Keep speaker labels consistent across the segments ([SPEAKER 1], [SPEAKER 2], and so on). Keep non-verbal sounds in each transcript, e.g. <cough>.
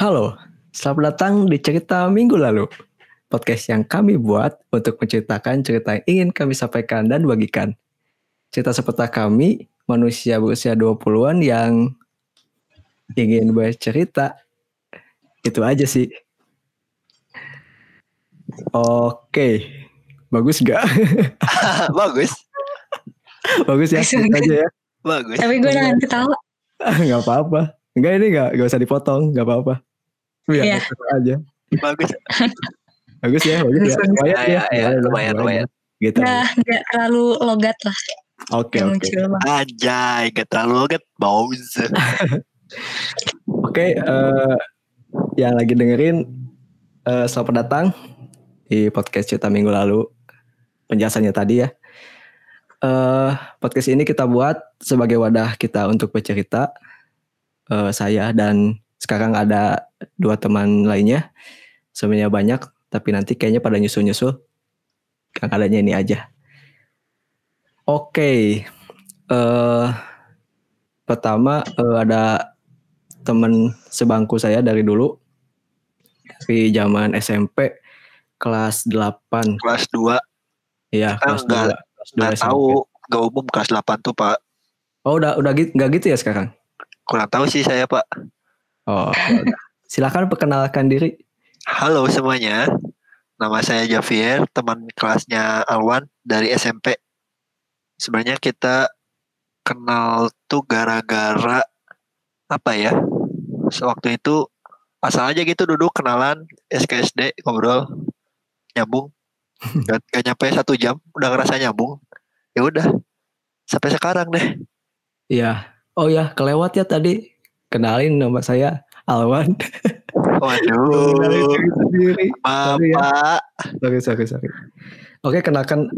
[SPEAKER 1] Halo, selamat datang di cerita minggu lalu. Podcast yang kami buat untuk menceritakan cerita yang ingin kami sampaikan dan bagikan. Cerita seputar kami, manusia berusia 20-an yang ingin bercerita. Itu aja sih. Oke, bagus gak? <laughs>
[SPEAKER 2] bagus,
[SPEAKER 1] bagus ya, gitu
[SPEAKER 3] bagus.
[SPEAKER 1] aja ya.
[SPEAKER 2] bagus.
[SPEAKER 3] Tapi gue nahan ketawa. <laughs>
[SPEAKER 1] Gak apa-apa. Enggak ini gak, gak usah dipotong, gak apa-apa. Biar
[SPEAKER 3] Iya.
[SPEAKER 1] seru aja.
[SPEAKER 2] Bagus. <laughs>
[SPEAKER 1] Bagus ya, bagus ya. Lumayan
[SPEAKER 2] Ya, ya, ya, lumayan, lumayan.
[SPEAKER 1] Gitu.
[SPEAKER 3] Nah, nggak terlalu logat lah.
[SPEAKER 1] Oke,
[SPEAKER 3] yang
[SPEAKER 1] oke.
[SPEAKER 3] bang.
[SPEAKER 2] Anjay, gak terlalu get baus. <laughs>
[SPEAKER 1] Oke, eh, yang lagi dengerin eh, selamat datang di podcast cerita minggu lalu. Penjelasannya tadi ya. Eh, podcast ini kita buat sebagai wadah kita untuk bercerita. Eh, saya dan sekarang ada dua teman lainnya. Sebenarnya banyak, tapi nanti kayaknya pada nyusul-nyusul. Yang adanya ini aja. Oke, eh pertama eh, ada teman sebangku saya dari dulu dari zaman SMP kelas 8
[SPEAKER 2] Kelas 2,
[SPEAKER 1] ya
[SPEAKER 2] Kita
[SPEAKER 1] kelas 2
[SPEAKER 2] nggak-
[SPEAKER 1] kelas 2
[SPEAKER 2] nggak
[SPEAKER 1] SMP.
[SPEAKER 2] tahu. Gak umum kelas 8 tuh pak.
[SPEAKER 1] Oh udah udah gitu nggak gitu ya sekarang?
[SPEAKER 2] Kurang tahu sih saya pak.
[SPEAKER 1] Oh silakan perkenalkan diri.
[SPEAKER 2] Halo semuanya. Nama saya Javier, teman kelasnya Alwan dari SMP. Sebenarnya kita kenal tuh gara-gara apa ya? Sewaktu itu asal aja gitu duduk kenalan SKSD ngobrol nyambung <laughs> gak, gak nyampe satu jam udah ngerasa nyambung ya udah sampai sekarang deh
[SPEAKER 1] Iya. Oh ya kelewat ya tadi kenalin nama saya Alwan.
[SPEAKER 2] waduh <laughs>
[SPEAKER 1] sendiri. Sorry ya.
[SPEAKER 2] bapak
[SPEAKER 1] Sorry, sorry, sorry. Oke, kenalkan.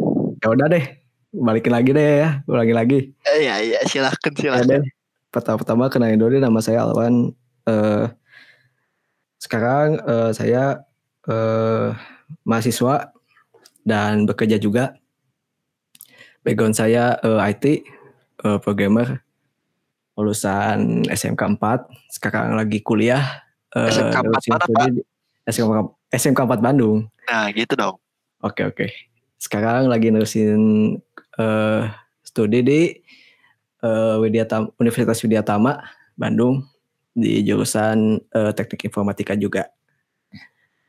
[SPEAKER 1] Ya udah deh. Balikin lagi deh ya. Ulangi lagi.
[SPEAKER 2] Eh, ya ya silahkan
[SPEAKER 1] Ya
[SPEAKER 2] silahkan.
[SPEAKER 1] Pertama-tama kenalin dulu deh nama saya Alwan. Eh sekarang eh, saya eh mahasiswa dan bekerja juga. Background saya eh, IT, eh, programmer, lulusan SMK 4. Sekarang lagi kuliah. eh,
[SPEAKER 2] SMK 4
[SPEAKER 1] nerusin
[SPEAKER 2] mana,
[SPEAKER 1] di- SMK, SMK 4 Bandung.
[SPEAKER 2] nah gitu dong
[SPEAKER 1] Oke oke. Sekarang lagi nerusin eh studi di eh, Widya Tam- Universitas Widya Tama Bandung di jurusan eh, Teknik Informatika juga.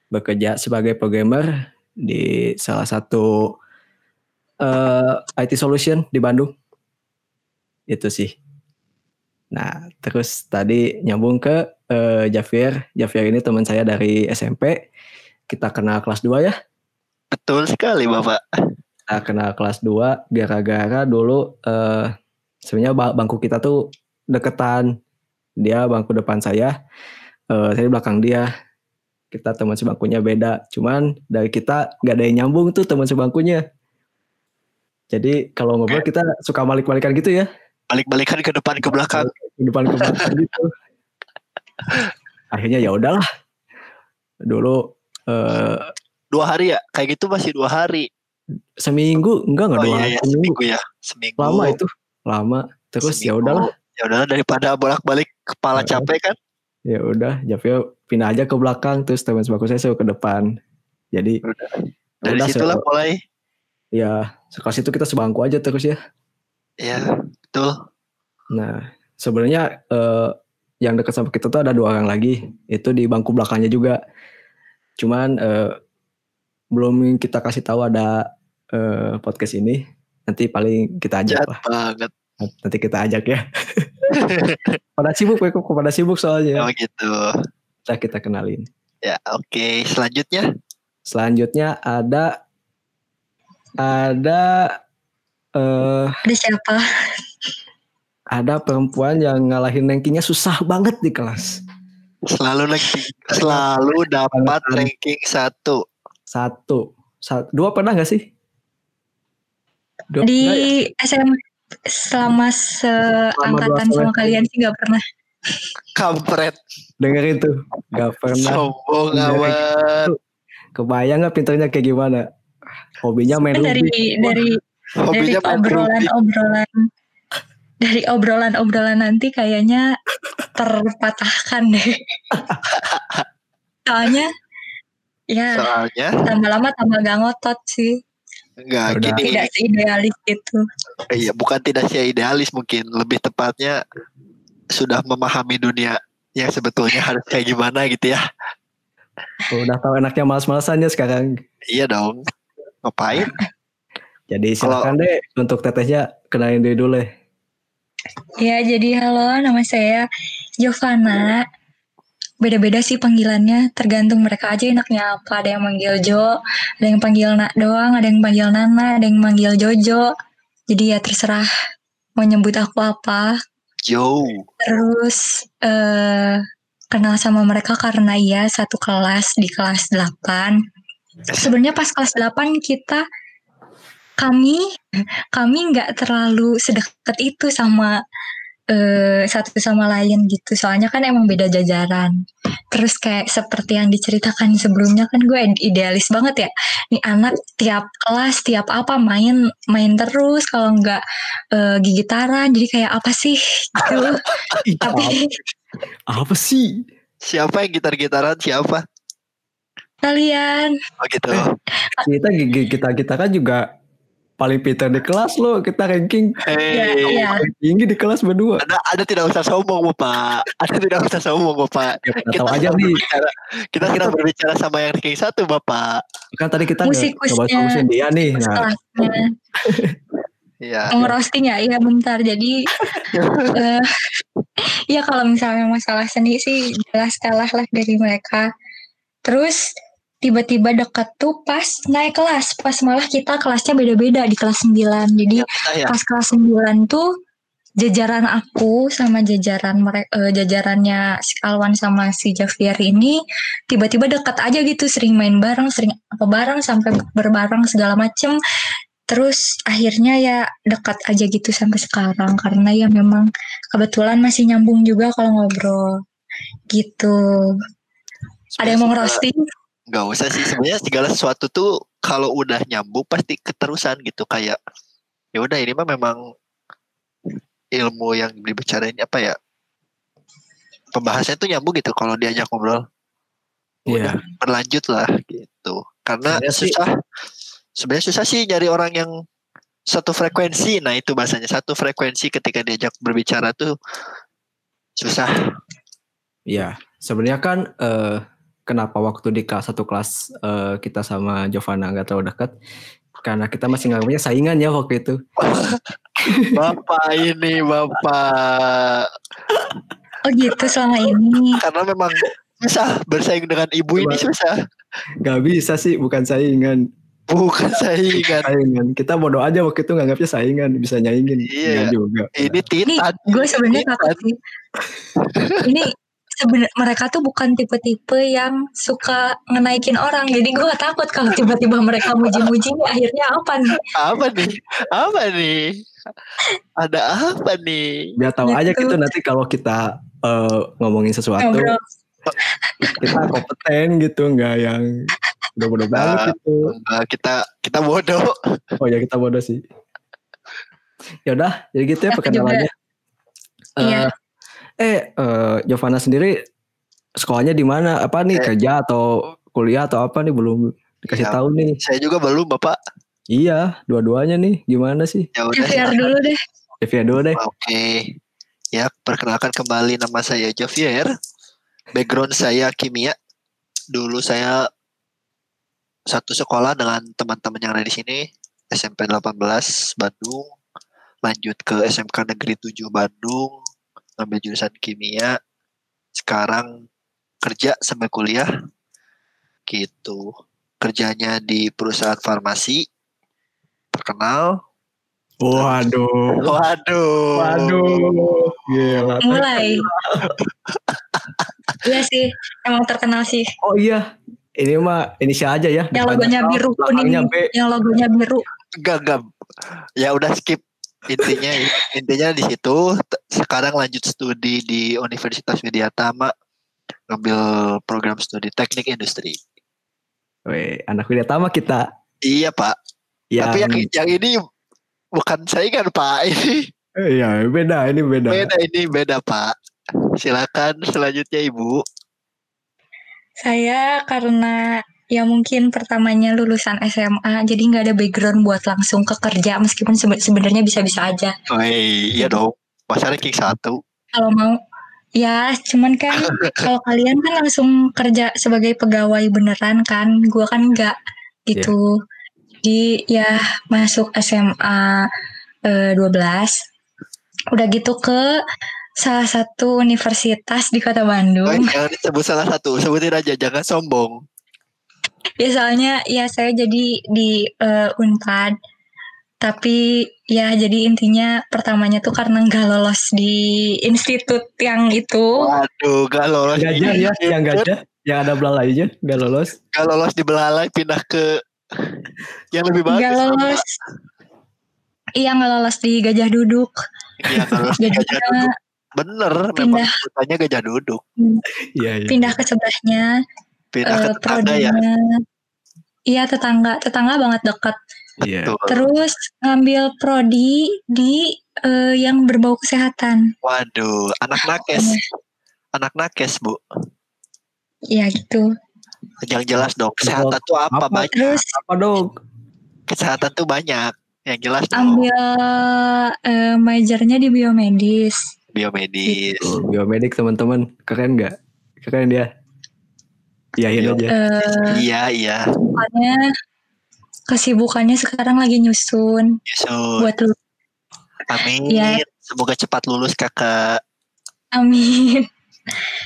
[SPEAKER 1] Bekerja sebagai programmer di salah satu eh, IT solution di Bandung. Itu sih. Nah, terus tadi nyambung ke eh, Javier. Javier ini teman saya dari SMP. Kita kenal kelas 2 ya
[SPEAKER 2] betul sekali bapak
[SPEAKER 1] kita kenal kelas 2 gara-gara dulu eh sebenarnya ba- bangku kita tuh deketan. Dia bangku depan saya, eh saya di belakang dia. Kita teman sebangkunya beda. Cuman dari kita nggak ada yang nyambung tuh teman sebangkunya. Jadi kalau ngobrol kita suka balik-balikan gitu ya.
[SPEAKER 2] balik-balikan ke depan ke belakang
[SPEAKER 1] depan ke belakang gitu. Akhirnya ya udahlah. Dulu eh
[SPEAKER 2] dua hari ya kayak gitu masih dua hari
[SPEAKER 1] seminggu enggak enggak
[SPEAKER 2] oh
[SPEAKER 1] dua
[SPEAKER 2] iya,
[SPEAKER 1] hari,
[SPEAKER 2] iya
[SPEAKER 1] seminggu.
[SPEAKER 2] seminggu ya seminggu
[SPEAKER 1] Lama itu. Lama. Terus ya udahlah.
[SPEAKER 2] ya udahlah daripada bolak-balik kepala
[SPEAKER 1] Heeh.
[SPEAKER 2] capek kan
[SPEAKER 1] ya udah Javio pindah aja ke belakang terus teman sebangku saya suruh ke depan jadi
[SPEAKER 2] Udah.
[SPEAKER 1] ya
[SPEAKER 2] dari
[SPEAKER 1] udah,
[SPEAKER 2] situlah
[SPEAKER 1] se-
[SPEAKER 2] mulai
[SPEAKER 1] ya sekelas itu kita sebangku aja terus ya
[SPEAKER 2] ya betul
[SPEAKER 1] nah sebenarnya eh, yang dekat sama kita tuh ada dua orang lagi. Itu di bangku belakangnya juga. Cuman eh, belum kita kasih tahu ada eh, podcast ini. Nanti paling kita ajak
[SPEAKER 2] jahat
[SPEAKER 1] lah.
[SPEAKER 2] banget.
[SPEAKER 1] Nanti kita ajak ya. <laughs> Pada sibuk ya kok pada sibuk soalnya.
[SPEAKER 2] Oh gitu.
[SPEAKER 1] Kita kita kenalin.
[SPEAKER 2] Ya oke. Selanjutnya?
[SPEAKER 1] Selanjutnya ada ada eh
[SPEAKER 3] Ada siapa?
[SPEAKER 1] Ada perempuan yang ngalahin rankingnya susah banget di kelas.
[SPEAKER 2] selalu ranking selalu dapat ranking satu
[SPEAKER 1] Satu, Sa- dua pernah nggak sih? Dua
[SPEAKER 3] Di
[SPEAKER 1] ya?
[SPEAKER 3] SM selama seangkatan sama kalian sih nggak pernah.
[SPEAKER 2] kampret
[SPEAKER 1] dengerin tuh, nggak pernah.
[SPEAKER 2] sombong
[SPEAKER 1] Dari
[SPEAKER 2] amat.
[SPEAKER 1] Kebayang nggak pinternya kayak gimana? Hobinya main
[SPEAKER 3] dari
[SPEAKER 1] Ruby.
[SPEAKER 3] dari dari
[SPEAKER 2] Ruby
[SPEAKER 3] obrolan-obrolan dari obrolan-obrolan nanti kayaknya terpatahkan deh. soalnya ya
[SPEAKER 2] Soalnya
[SPEAKER 3] tambah lama tambah gak ngotot sih.
[SPEAKER 2] enggak
[SPEAKER 1] Udah.
[SPEAKER 2] gini.
[SPEAKER 3] Tidak seidealis gitu.
[SPEAKER 2] Iya, bukan tidak sih idealis mungkin, lebih tepatnya sudah memahami dunia yang sebetulnya harus kayak gimana gitu ya.
[SPEAKER 1] Udah tahu enaknya malas-malasannya sekarang.
[SPEAKER 2] Iya dong. Ngapain?
[SPEAKER 1] Jadi silakan deh untuk tetehnya kenalin diri dulu deh.
[SPEAKER 3] Ya, jadi halo, nama saya Giovanna. Beda-beda sih panggilannya, tergantung mereka aja enaknya apa. Ada yang manggil Jo, ada yang panggil Nak doang, ada yang panggil Nana, ada yang manggil Jojo. Jadi ya terserah mau nyebut aku apa.
[SPEAKER 2] Joe.
[SPEAKER 3] Terus eh kenal sama mereka karena ya satu kelas di kelas 8. Sebenarnya pas kelas 8 kita kami kami nggak terlalu sedekat itu sama eh, satu sama lain gitu. Soalnya kan emang beda jajaran. Terus kayak seperti yang diceritakan sebelumnya kan gue idealis banget ya. Nih anak tiap kelas tiap apa main main terus kalau nggak eh, gigitaran jadi kayak apa sih gitu. <laughs> Tapi
[SPEAKER 1] apa, apa sih?
[SPEAKER 2] Siapa yang gitar-gitaran? Siapa?
[SPEAKER 3] kalian
[SPEAKER 2] Oh gitu.
[SPEAKER 1] Kita kita kita kan juga paling pintar di kelas loh. Kita ranking
[SPEAKER 3] ya,
[SPEAKER 2] Hei.
[SPEAKER 3] ya.
[SPEAKER 1] paling tinggi di kelas berdua.
[SPEAKER 2] Ada, ada tidak usah sombong Bapak. Ada tidak usah sombong Bapak.
[SPEAKER 1] Ya, kita aja nih.
[SPEAKER 2] berbicara, kita sedang berbicara sama yang ranking satu Bapak.
[SPEAKER 1] Kan tadi kita
[SPEAKER 3] Musikusnya.
[SPEAKER 1] coba ngurusin dia nih. Nah,
[SPEAKER 3] kelasnya
[SPEAKER 2] Iya.
[SPEAKER 3] mau roasting ya iya bentar jadi <laughs> eh ya kalau misalnya masalah seni sih jelas kalah lah dari mereka terus tiba-tiba dekat tuh pas naik kelas. Pas malah kita kelasnya beda-beda di kelas 9 jadi
[SPEAKER 2] Saya.
[SPEAKER 3] pas kelas 9 tuh jajaran aku sama jajaran mereka jajarannya si Alwan sama si Javier ini tiba-tiba dekat aja gitu. Sering main bareng sering apa bareng sampai berbareng segala macem. Terus akhirnya ya dekat aja gitu sampai sekarang. Karena ya memang kebetulan masih nyambung juga kalau ngobrol. Gitu. Ada yang mau roasting
[SPEAKER 2] Gak usah sih sebenarnya segala sesuatu tuh kalau udah nyambung pasti keterusan gitu kayak ya udah ini mah memang ilmu yang dibicarain apa ya pembahasannya tuh nyambung gitu kalau diajak ngobrol.
[SPEAKER 1] Iya.
[SPEAKER 2] berlanjut lah gitu. Karena
[SPEAKER 1] Sebenarnya
[SPEAKER 2] susah sebenarnya susah sih nyari orang yang satu frekuensi. Nah itu bahasanya satu frekuensi ketika diajak berbicara tuh susah.
[SPEAKER 1] Iya, sebenarnya kan eh, kenapa waktu di kelas satu kelas eh, kita sama Giovanna nggak terlalu dekat? Karena kita masih nganggapnya saingan ya waktu itu. <laughs>
[SPEAKER 2] bapak ini bapak
[SPEAKER 3] oh gitu selama ini
[SPEAKER 2] karena memang susah bersaing dengan ibu ini susah
[SPEAKER 1] Gak bisa sih, bukan saingan.
[SPEAKER 2] bukan <laughs> saingan
[SPEAKER 1] Saingan. Kita bodoh aja waktu itu nganggapnya saingan, bisa nyaingin.
[SPEAKER 2] Iya.
[SPEAKER 1] Nggak juga.
[SPEAKER 2] ini
[SPEAKER 3] ini
[SPEAKER 2] titan
[SPEAKER 3] gue sebenarnya takut sih ini sebenarnya mereka tuh bukan tipe-tipe yang suka ngenaikin orang jadi gue takut kalau tiba-tiba mereka muji-muji akhirnya apa nih
[SPEAKER 2] apa nih apa nih ada apa nih
[SPEAKER 1] Biar tahu aja
[SPEAKER 3] Gitu.
[SPEAKER 1] gitu nanti kalau kita eh, ngomongin sesuatu,
[SPEAKER 3] ngobrol
[SPEAKER 1] kita kompeten gitu, nggak yang bodoh-bodoh banget
[SPEAKER 2] Nah.
[SPEAKER 1] gitu.
[SPEAKER 2] Enggak, kita kita bodoh
[SPEAKER 1] Oh ya kita bodoh sih. Ya udah, jadi gitu ya perkenalannya.
[SPEAKER 3] Iya.
[SPEAKER 1] Eh, eh, Giovanna sendiri sekolahnya di mana? Apa nih
[SPEAKER 2] Eh.
[SPEAKER 1] kerja atau kuliah atau apa nih belum dikasih
[SPEAKER 2] Iya.
[SPEAKER 1] tahu nih.
[SPEAKER 2] saya juga belum bapak
[SPEAKER 1] Iya, dua-duanya nih. Gimana sih?
[SPEAKER 2] ya udah
[SPEAKER 3] Javier
[SPEAKER 2] silakan.
[SPEAKER 3] dulu deh
[SPEAKER 1] Devia dulu deh.
[SPEAKER 2] Oke. Ya, perkenalkan kembali nama saya Javier. Background saya kimia. Dulu saya satu sekolah dengan teman-teman yang ada di sini. SMP 18 Bandung. Lanjut ke SMK Negeri 7 Bandung. Ngambil jurusan kimia. Sekarang kerja sambil kuliah. Gitu. Kerjanya di perusahaan farmasi. Terkenal.
[SPEAKER 1] Waduh.
[SPEAKER 2] Waduh.
[SPEAKER 1] Waduh. Gila.
[SPEAKER 3] mulai iya sih emang terkenal sih
[SPEAKER 1] Oh iya. Ini mah inisial aja ya.
[SPEAKER 3] yang logonya biru kuning yang logonya biru
[SPEAKER 2] Enggak, enggak. Ya udah skip. Intinya intinya di situ sekarang lanjut studi di Universitas Widyatama ngambil program studi teknik industri.
[SPEAKER 1] Weh, anak Widyatama kita.
[SPEAKER 2] Iya, Pak.
[SPEAKER 1] Yang,
[SPEAKER 2] Tapi yang yang ini bukan saingan, Pak. Ini
[SPEAKER 1] Iya, beda. Ini beda.
[SPEAKER 2] beda ini beda, Pak. Silakan selanjutnya Ibu.
[SPEAKER 3] Saya karena ya mungkin pertamanya lulusan SMA, jadi nggak ada background buat langsung ke kerja meskipun sebe- sebenarnya bisa-bisa aja.
[SPEAKER 2] Woi, iya dong. Masa ranking satu.
[SPEAKER 3] Kalau mau ya cuman kan <laughs> kalau kalian kan langsung kerja sebagai pegawai beneran kan, gua kan nggak gitu. Jadi ya masuk SMA eh, 12 udah gitu ke salah satu universitas di kota Bandung.
[SPEAKER 2] jangan disebut salah satu. Sebutin aja, jangan sombong.
[SPEAKER 3] Ya soalnya ya saya jadi di eh, Unpad. Tapi ya jadi intinya pertamanya tuh karena nggak lolos di institut yang itu.
[SPEAKER 2] Waduh, gak lolos.
[SPEAKER 1] Gajah ya, yang gajah, yang ada belalainya, nggak lolos.
[SPEAKER 2] Gak lolos di belalai, pindah ke yang lebih bagus.
[SPEAKER 3] Nggak lolos. Iya nggak lolos di Gajah Duduk.
[SPEAKER 2] Iya, gak lolos di gajah duduk. Bener, memang
[SPEAKER 3] pindah
[SPEAKER 2] sebutannya gajah duduk.
[SPEAKER 1] Iya, iya.
[SPEAKER 3] pindah ke sebelahnya
[SPEAKER 2] Pindah ke
[SPEAKER 3] eh,
[SPEAKER 2] tetangga ya.
[SPEAKER 3] Iya tetangga, tetangga banget dekat.
[SPEAKER 1] Iya.
[SPEAKER 2] Tuh.
[SPEAKER 3] Terus ngambil prodi di eh, yang berbau kesehatan.
[SPEAKER 2] Waduh, anak nakes. Anak nakes, Bu.
[SPEAKER 3] Ya gitu.
[SPEAKER 2] Yang jelas dong, kesehatan tuh apa?
[SPEAKER 1] Apa?
[SPEAKER 2] Banyak.
[SPEAKER 3] Terus
[SPEAKER 1] Apa dong?
[SPEAKER 2] Kesehatan tuh banyak. Yang jelas dong,
[SPEAKER 3] ambil eh, majornya di biomedis.
[SPEAKER 2] biomedis.
[SPEAKER 1] Tuh, biomedik teman-teman, keren nggak? Keren dia. Iyain aja.
[SPEAKER 3] Eh,
[SPEAKER 2] Iya, iya.
[SPEAKER 3] Kesibukannya, kesibukannya sekarang lagi nyusun
[SPEAKER 2] Yusuf.
[SPEAKER 3] buat lu.
[SPEAKER 2] Amin.
[SPEAKER 3] Iya.
[SPEAKER 2] Semoga cepat lulus kakak.
[SPEAKER 3] Amin.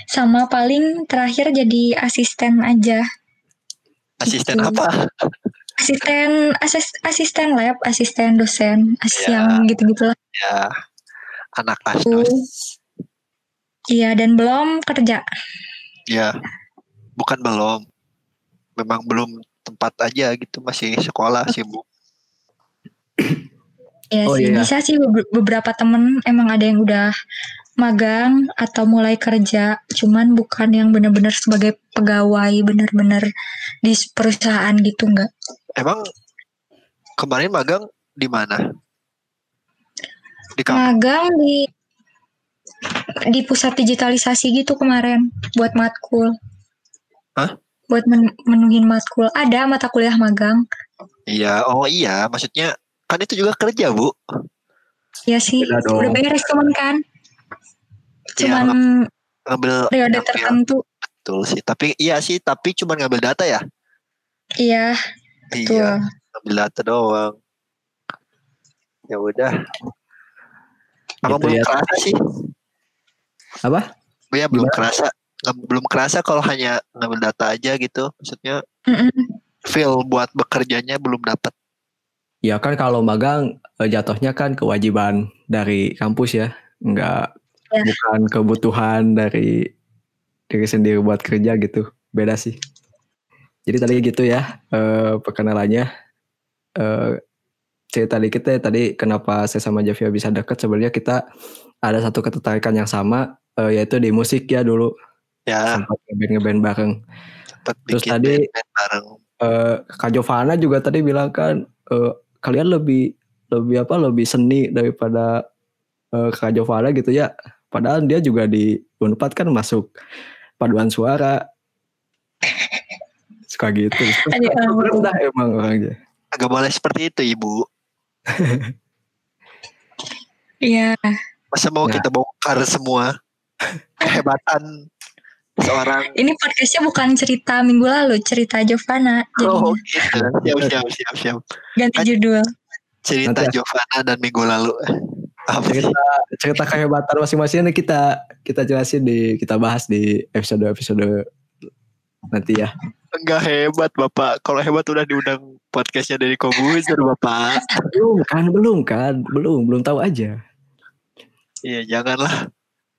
[SPEAKER 3] Sama paling terakhir jadi asisten aja.
[SPEAKER 2] Asisten
[SPEAKER 3] Gitu.
[SPEAKER 2] apa?
[SPEAKER 3] Asisten asis, asisten lab, asisten dosen, as
[SPEAKER 2] Ya.
[SPEAKER 3] yang gitu-gitulah.
[SPEAKER 2] Ya, anak asdos.
[SPEAKER 3] Iya dan belum kerja.
[SPEAKER 2] Ya, bukan belum. Memang belum tempat aja gitu masih sekolah sih bu.
[SPEAKER 3] Ya
[SPEAKER 1] Oh,
[SPEAKER 3] sih
[SPEAKER 1] iya.
[SPEAKER 3] bisa sih be- beberapa temen emang ada yang udah magang atau mulai kerja, cuman bukan yang benar-benar sebagai pegawai benar-benar di perusahaan gitu enggak.
[SPEAKER 2] Emang kemarin magang di mana? Di kampus.
[SPEAKER 3] Magang di di pusat digitalisasi gitu kemarin buat matkul.
[SPEAKER 2] Hah?
[SPEAKER 3] Buat men- menuhin matkul. Ada mata kuliah magang.
[SPEAKER 2] Iya, oh iya, maksudnya kan itu juga kerja bu.
[SPEAKER 3] Ya sih,
[SPEAKER 1] dong.
[SPEAKER 3] udah beres cuman kan.
[SPEAKER 2] Iya,
[SPEAKER 3] Cuman
[SPEAKER 2] Ngambil
[SPEAKER 3] periode tertentu.
[SPEAKER 2] betul sih. Tapi iya sih, tapi cuma ngambil data ya.
[SPEAKER 3] Iya, betul.
[SPEAKER 2] Iya, ngambil data doang. Ya udah. Emang
[SPEAKER 1] Gitu
[SPEAKER 2] belum
[SPEAKER 1] ya.
[SPEAKER 2] kerasa sih.
[SPEAKER 1] Apa?
[SPEAKER 2] Ya belum kerasa. Nggak- belum kerasa kalau hanya ngambil data aja gitu. Maksudnya feel buat bekerjanya belum dapat.
[SPEAKER 1] Ya kan kalau magang eh, jatuhnya kan kewajiban dari kampus ya, nggak
[SPEAKER 3] Ya.
[SPEAKER 1] bukan kebutuhan dari diri sendiri buat kerja gitu. Beda sih. Jadi tadi gitu ya eh, perkenalannya. Eh, cerita dikit ya tadi kenapa saya sama Javia bisa deket sebenarnya kita ada satu ketertarikan yang sama eh, yaitu di musik ya dulu
[SPEAKER 2] Ya,
[SPEAKER 1] sempat ngeband ngeband bareng.
[SPEAKER 2] sempat
[SPEAKER 1] Terus
[SPEAKER 2] bikin
[SPEAKER 1] tadi-
[SPEAKER 2] band-band bareng.
[SPEAKER 1] eh Kak Jovana juga tadi bilang kan eh, kalian lebih lebih apa lebih seni daripada eh, Kak Jovana gitu ya. Padahal dia juga di Unpad kan masuk paduan suara. <laughs> Suka gitu. Udah emang orangnya.
[SPEAKER 2] Agak boleh seperti itu ibu.
[SPEAKER 3] Iya,
[SPEAKER 2] Masa mau
[SPEAKER 1] Nah.
[SPEAKER 2] kita bongkar semua <laughs> kehebatan seorang
[SPEAKER 3] ini podcastnya bukan cerita minggu lalu, cerita Jovana.
[SPEAKER 2] Oh
[SPEAKER 3] Jadinya
[SPEAKER 2] gitu. Siap, siap, siap, siap.
[SPEAKER 3] ganti
[SPEAKER 2] kan-
[SPEAKER 3] judul.
[SPEAKER 2] Cerita
[SPEAKER 1] Nanti-
[SPEAKER 2] Giovanna dan minggu lalu. Apa?
[SPEAKER 1] Cerita cerita kehebatan masing-masing ini kita kita jelasin di kita bahas di episode episode nanti ya.
[SPEAKER 2] Enggak hebat Bapak. Kalau hebat udah diundang podcastnya dari Kobuzer Bapak.
[SPEAKER 1] Belum kan, belum kan, belum belum tahu aja.
[SPEAKER 2] Iya janganlah.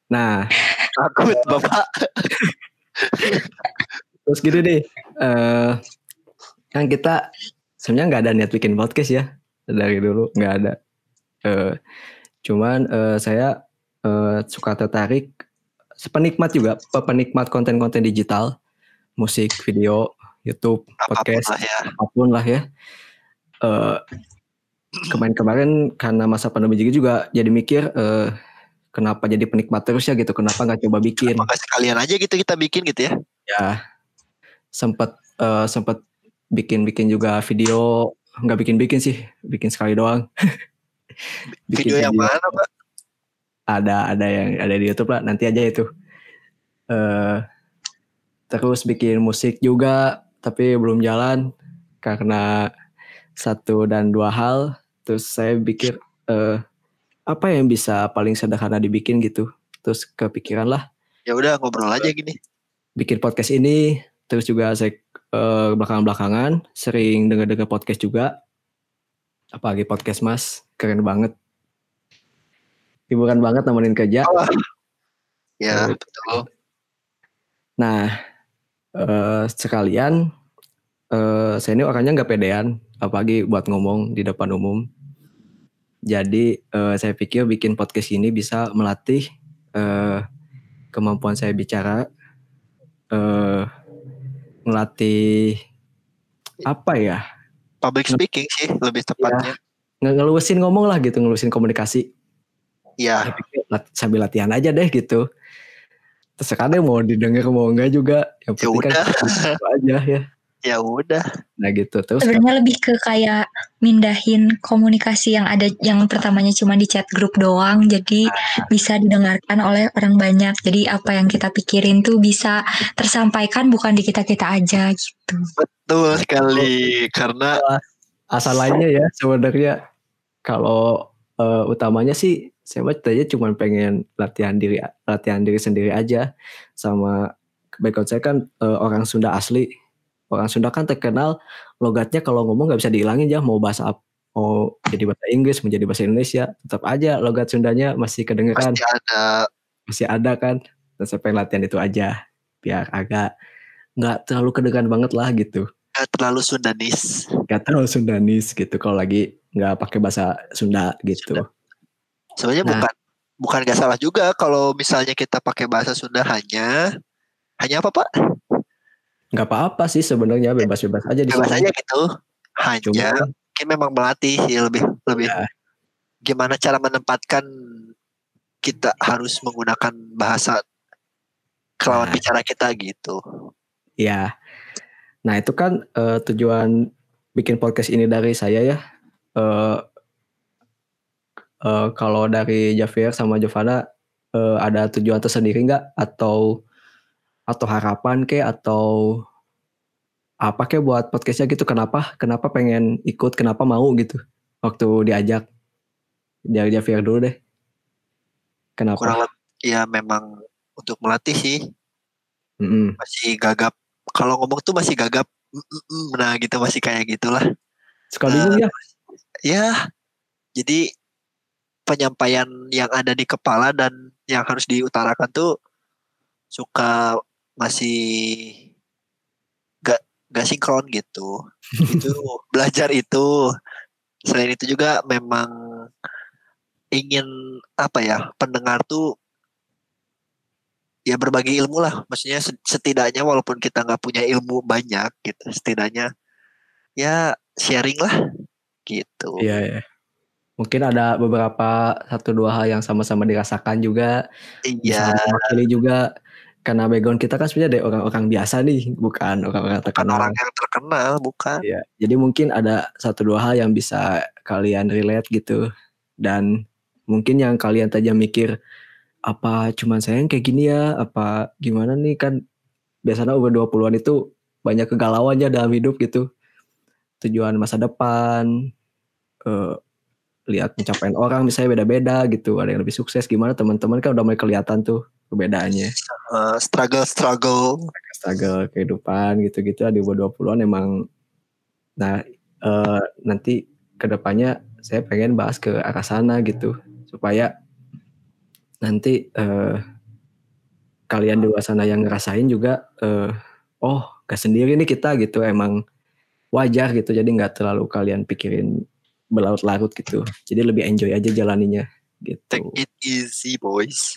[SPEAKER 1] Nah,
[SPEAKER 2] Takut <laughs> Bapak.
[SPEAKER 1] Terus gini deh, eh kan kita sebenarnya nggak ada niat bikin podcast ya dari dulu nggak ada. Eh cuman eh, saya eh, suka tertarik, penikmat juga, penikmat konten-konten digital, musik, video, YouTube,
[SPEAKER 2] Apa pun
[SPEAKER 1] podcast,
[SPEAKER 2] lah ya.
[SPEAKER 1] apa pun lah ya. Eh kemarin-kemarin karena masa pandemi juga, juga jadi mikir eh, kenapa jadi penikmat terus ya gitu, kenapa nggak coba bikin?
[SPEAKER 2] Maka sekalian aja gitu kita bikin gitu ya.
[SPEAKER 1] Ya, sempat eh, sempat bikin-bikin juga video nggak bikin-bikin sih bikin sekali doang <laughs> Bikin
[SPEAKER 2] Video yang mana pak?
[SPEAKER 1] ada ada yang ada di YouTube lah nanti aja itu eh terus bikin musik juga tapi belum jalan karena satu dan dua hal terus saya pikir eh apa yang bisa paling sederhana dibikin gitu terus kepikiran lah
[SPEAKER 2] Ya udah ngobrol aja gini.
[SPEAKER 1] bikin podcast ini terus juga saya eh, belakangan-belakangan sering dengar-dengar podcast juga apalagi podcast mas keren banget hiburan banget nemenin kerja
[SPEAKER 2] Ya
[SPEAKER 1] Oh.
[SPEAKER 2] betul.
[SPEAKER 1] Nah, eh, sekalian eh, saya ini orangnya nggak pedean, apalagi buat ngomong di depan umum. Jadi eh, saya pikir bikin podcast ini bisa melatih eh, kemampuan saya bicara, eh, melatih apa ya?
[SPEAKER 2] Public speaking sih lebih tepatnya.
[SPEAKER 1] Nge- Ngeluasin ngomong lah gitu, ngeluasin komunikasi.
[SPEAKER 2] Ya.
[SPEAKER 1] Lat- sambil latihan aja deh gitu. Terserah deh mau didengar mau enggak juga. Yang
[SPEAKER 2] Ya
[SPEAKER 1] penting kan
[SPEAKER 2] udah. <laughs>
[SPEAKER 1] gitu aja ya.
[SPEAKER 2] Ya udah.
[SPEAKER 1] Nah gitu terus
[SPEAKER 3] Sebenarnya lebih ke kayak mindahin komunikasi yang ada yang pertamanya cuma di chat grup doang jadi bisa didengarkan oleh orang banyak. Jadi apa yang kita pikirin tuh bisa tersampaikan bukan di kita-kita aja gitu.
[SPEAKER 2] Betul sekali. Karena
[SPEAKER 1] asal lainnya ya sebenarnya kalau eh, utamanya sih saya mah tadinya cuma pengen latihan diri latihan diri sendiri aja sama background saya kan eh, orang Sunda asli orang Sunda kan terkenal logatnya kalau ngomong nggak bisa dihilangin ya mau bahasa ap- mau jadi bahasa Inggris menjadi bahasa Indonesia tetap aja logat Sundanya masih kedengeran
[SPEAKER 2] pasti ada
[SPEAKER 1] masih ada kan dan saya pengen latihan itu aja biar agak nggak terlalu kedengeran banget lah gitu
[SPEAKER 2] nggak terlalu Sundanis.
[SPEAKER 1] nggak terlalu Sundanis gitu kalau lagi nggak pakai bahasa Sunda gitu.
[SPEAKER 2] Sebenarnya
[SPEAKER 1] Nah.
[SPEAKER 2] bukan bukan nggak salah juga kalau misalnya kita pakai bahasa Sunda hanya hanya apa pak?
[SPEAKER 1] Nggak apa-apa sih sebenarnya bebas-bebas aja di
[SPEAKER 2] Bebas aja gitu. Hanya
[SPEAKER 1] Cuma
[SPEAKER 2] mungkin memang melatih sih lebih lebih
[SPEAKER 1] ya,
[SPEAKER 2] gimana cara menempatkan kita harus menggunakan bahasa kelawan
[SPEAKER 1] Nah.
[SPEAKER 2] bicara kita gitu.
[SPEAKER 1] ya. Nah itu kan eh, tujuan bikin podcast ini dari saya ya. Eh, eh, kalau dari Javier sama Giovanna eh, ada tujuan tersendiri nggak atau atau harapan ke atau apa ke buat podcastnya gitu kenapa kenapa pengen ikut kenapa mau gitu waktu diajak dari Javier dulu deh kenapa
[SPEAKER 2] Kurang ya memang untuk melatih sih
[SPEAKER 1] Mm-mm.
[SPEAKER 2] masih gagap. Kalau ngomong tuh masih gagap. "Mm, mm, mm." Nah gitu masih kayak gitulah.
[SPEAKER 1] suka bingung ya
[SPEAKER 2] Ya jadi penyampaian yang ada di kepala dan yang harus diutarakan tuh suka masih gak gak sinkron gitu. <laughs> itu belajar itu. Selain itu juga memang ingin apa ya pendengar tuh ya berbagi ilmu lah maksudnya se- setidaknya walaupun kita nggak punya ilmu banyak gitu setidaknya ya sharing lah gitu
[SPEAKER 1] Iya ya. Mungkin ada beberapa satu dua hal yang sama-sama dirasakan juga,
[SPEAKER 2] iya
[SPEAKER 1] mewakili juga. Karena background kita kan sebenarnya dari orang-orang biasa nih, bukan orang-orang terkenal.
[SPEAKER 2] orang yang terkenal bukan
[SPEAKER 1] Iya. Jadi mungkin ada satu dua hal yang bisa kalian relate gitu. Dan mungkin yang kalian tadi mikir apa cuman saya yang kayak gini ya, apa gimana nih kan biasanya umur 20-an itu banyak kegalauannya dalam hidup gitu. Tujuan masa depan, eh, lihat pencapaian orang misalnya beda-beda gitu. Ada yang lebih sukses gimana teman-teman kan udah mulai kelihatan tuh perbedaannya.
[SPEAKER 2] Eh, struggle struggle.
[SPEAKER 1] Struggle kehidupan gitu-gitu di umur 20-an emang nah eh, nanti ke depannya saya pengen bahas ke arah sana gitu supaya nanti eh, kalian di luar sana yang ngerasain juga eh, oh gak sendiri nih kita gitu emang wajar gitu jadi nggak terlalu kalian pikirin berlarut-larut gitu jadi lebih enjoy aja jalaninya gitu.
[SPEAKER 2] Take it easy boys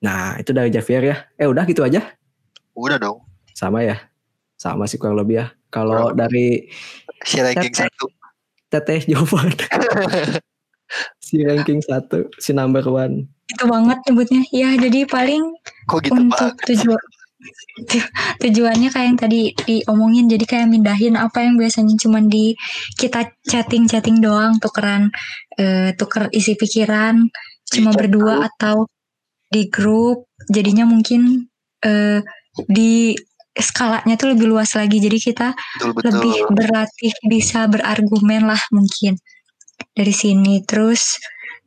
[SPEAKER 1] nah itu dari Javier ya. Eh udah gitu aja?
[SPEAKER 2] Udah dong.
[SPEAKER 1] Sama ya? Sama sih kurang lebih ya. Kalau dari
[SPEAKER 2] si ranking
[SPEAKER 1] Teteh.
[SPEAKER 2] satu.
[SPEAKER 1] Teteh jawaban <laughs> si ranking satu si number one.
[SPEAKER 3] Itu banget nyebutnya. Ya jadi paling
[SPEAKER 2] kok gitu
[SPEAKER 3] untuk tujuan tujuannya kayak yang tadi diomongin. Jadi kayak mindahin apa yang biasanya cuma di kita chatting chatting doang. Tukeran eh, tuker isi pikiran cuma berdua atau di grup jadinya mungkin eh, di skalanya tuh lebih luas lagi. Jadi kita
[SPEAKER 2] betul betul.
[SPEAKER 3] lebih berlatih bisa berargumen lah mungkin dari sini. Terus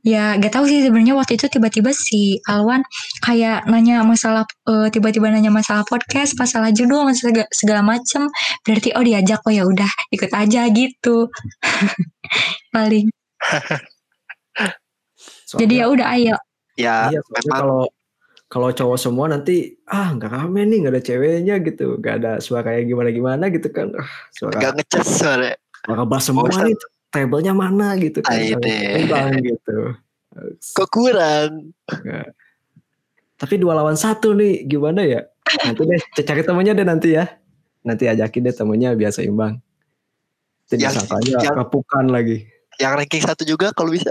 [SPEAKER 3] ya gak tahu sih sebenarnya waktu itu tiba-tiba si Alwan kayak nanya masalah eh, tiba-tiba nanya masalah podcast masalah judul masalah segala, segala macem. Berarti oh diajak oh ya udah ikut aja gitu. <laughs> Paling. <laughs> Jadi ya udah ayo
[SPEAKER 2] ya
[SPEAKER 1] Iya,
[SPEAKER 2] memang.
[SPEAKER 1] kalau kalau cowok semua nanti ah nggak rame nih nggak ada ceweknya gitu. Nggak ada suara yang gimana gimana gitu kan. Ah, suara
[SPEAKER 2] gak ngecas soalnya.
[SPEAKER 1] suara bass semua
[SPEAKER 2] Bosan.
[SPEAKER 1] nih tablenya mana gitu kan.
[SPEAKER 2] Ah, iya.
[SPEAKER 1] gitu.
[SPEAKER 2] Kok kurang?
[SPEAKER 1] Tapi dua lawan satu nih gimana ya? Nanti deh cari temennya deh nanti ya. Nanti ajakin deh temennya biar seimbang. Jadi
[SPEAKER 2] Yang-
[SPEAKER 1] sangkanya kepukan lagi.
[SPEAKER 2] yang ranking satu juga kalau bisa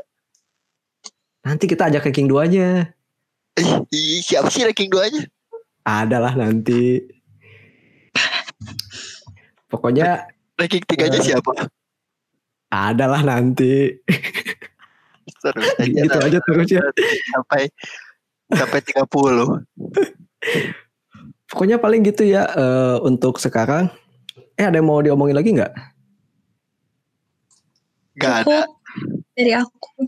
[SPEAKER 1] nanti kita ajak ranking duanya.
[SPEAKER 2] Ih, ih, siapa sih ranking duanya?
[SPEAKER 1] Ada lah nanti. Pokoknya
[SPEAKER 2] ranking tiganya
[SPEAKER 1] Eh,
[SPEAKER 2] siapa?
[SPEAKER 1] ada lah nanti.
[SPEAKER 2] Terus aja
[SPEAKER 1] gitu aja terus ya
[SPEAKER 2] sampai sampai 30
[SPEAKER 1] pokoknya paling gitu ya eh, untuk sekarang. Eh ada yang mau diomongin lagi nggak?
[SPEAKER 2] Gak ada.
[SPEAKER 3] dari aku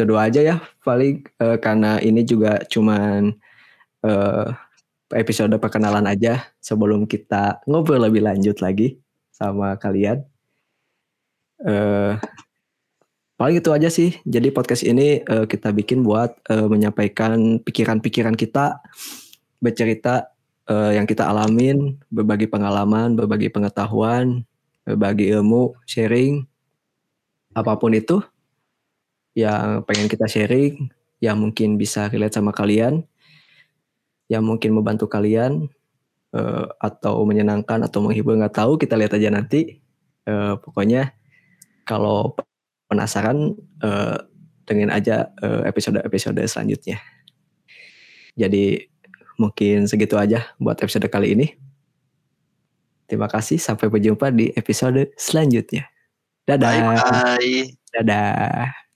[SPEAKER 1] itu dua aja ya paling eh, karena ini juga cuman eh, episode perkenalan aja sebelum kita ngobrol lebih lanjut lagi sama kalian. Eh paling itu aja sih. Jadi podcast ini eh, kita bikin buat eh, menyampaikan pikiran-pikiran kita bercerita eh, yang kita alamin berbagi pengalaman berbagi pengetahuan berbagi ilmu sharing apa pun itu yang pengen kita sharing, yang mungkin bisa relate sama kalian, yang mungkin membantu kalian, eh, atau menyenangkan atau menghibur nggak tahu kita lihat aja nanti. Eh, pokoknya kalau penasaran eh, dengerin aja episode-episode selanjutnya. Jadi mungkin segitu aja buat episode kali ini. Terima kasih, sampai berjumpa di episode selanjutnya. Dadah.
[SPEAKER 2] bye bye
[SPEAKER 1] Dadah.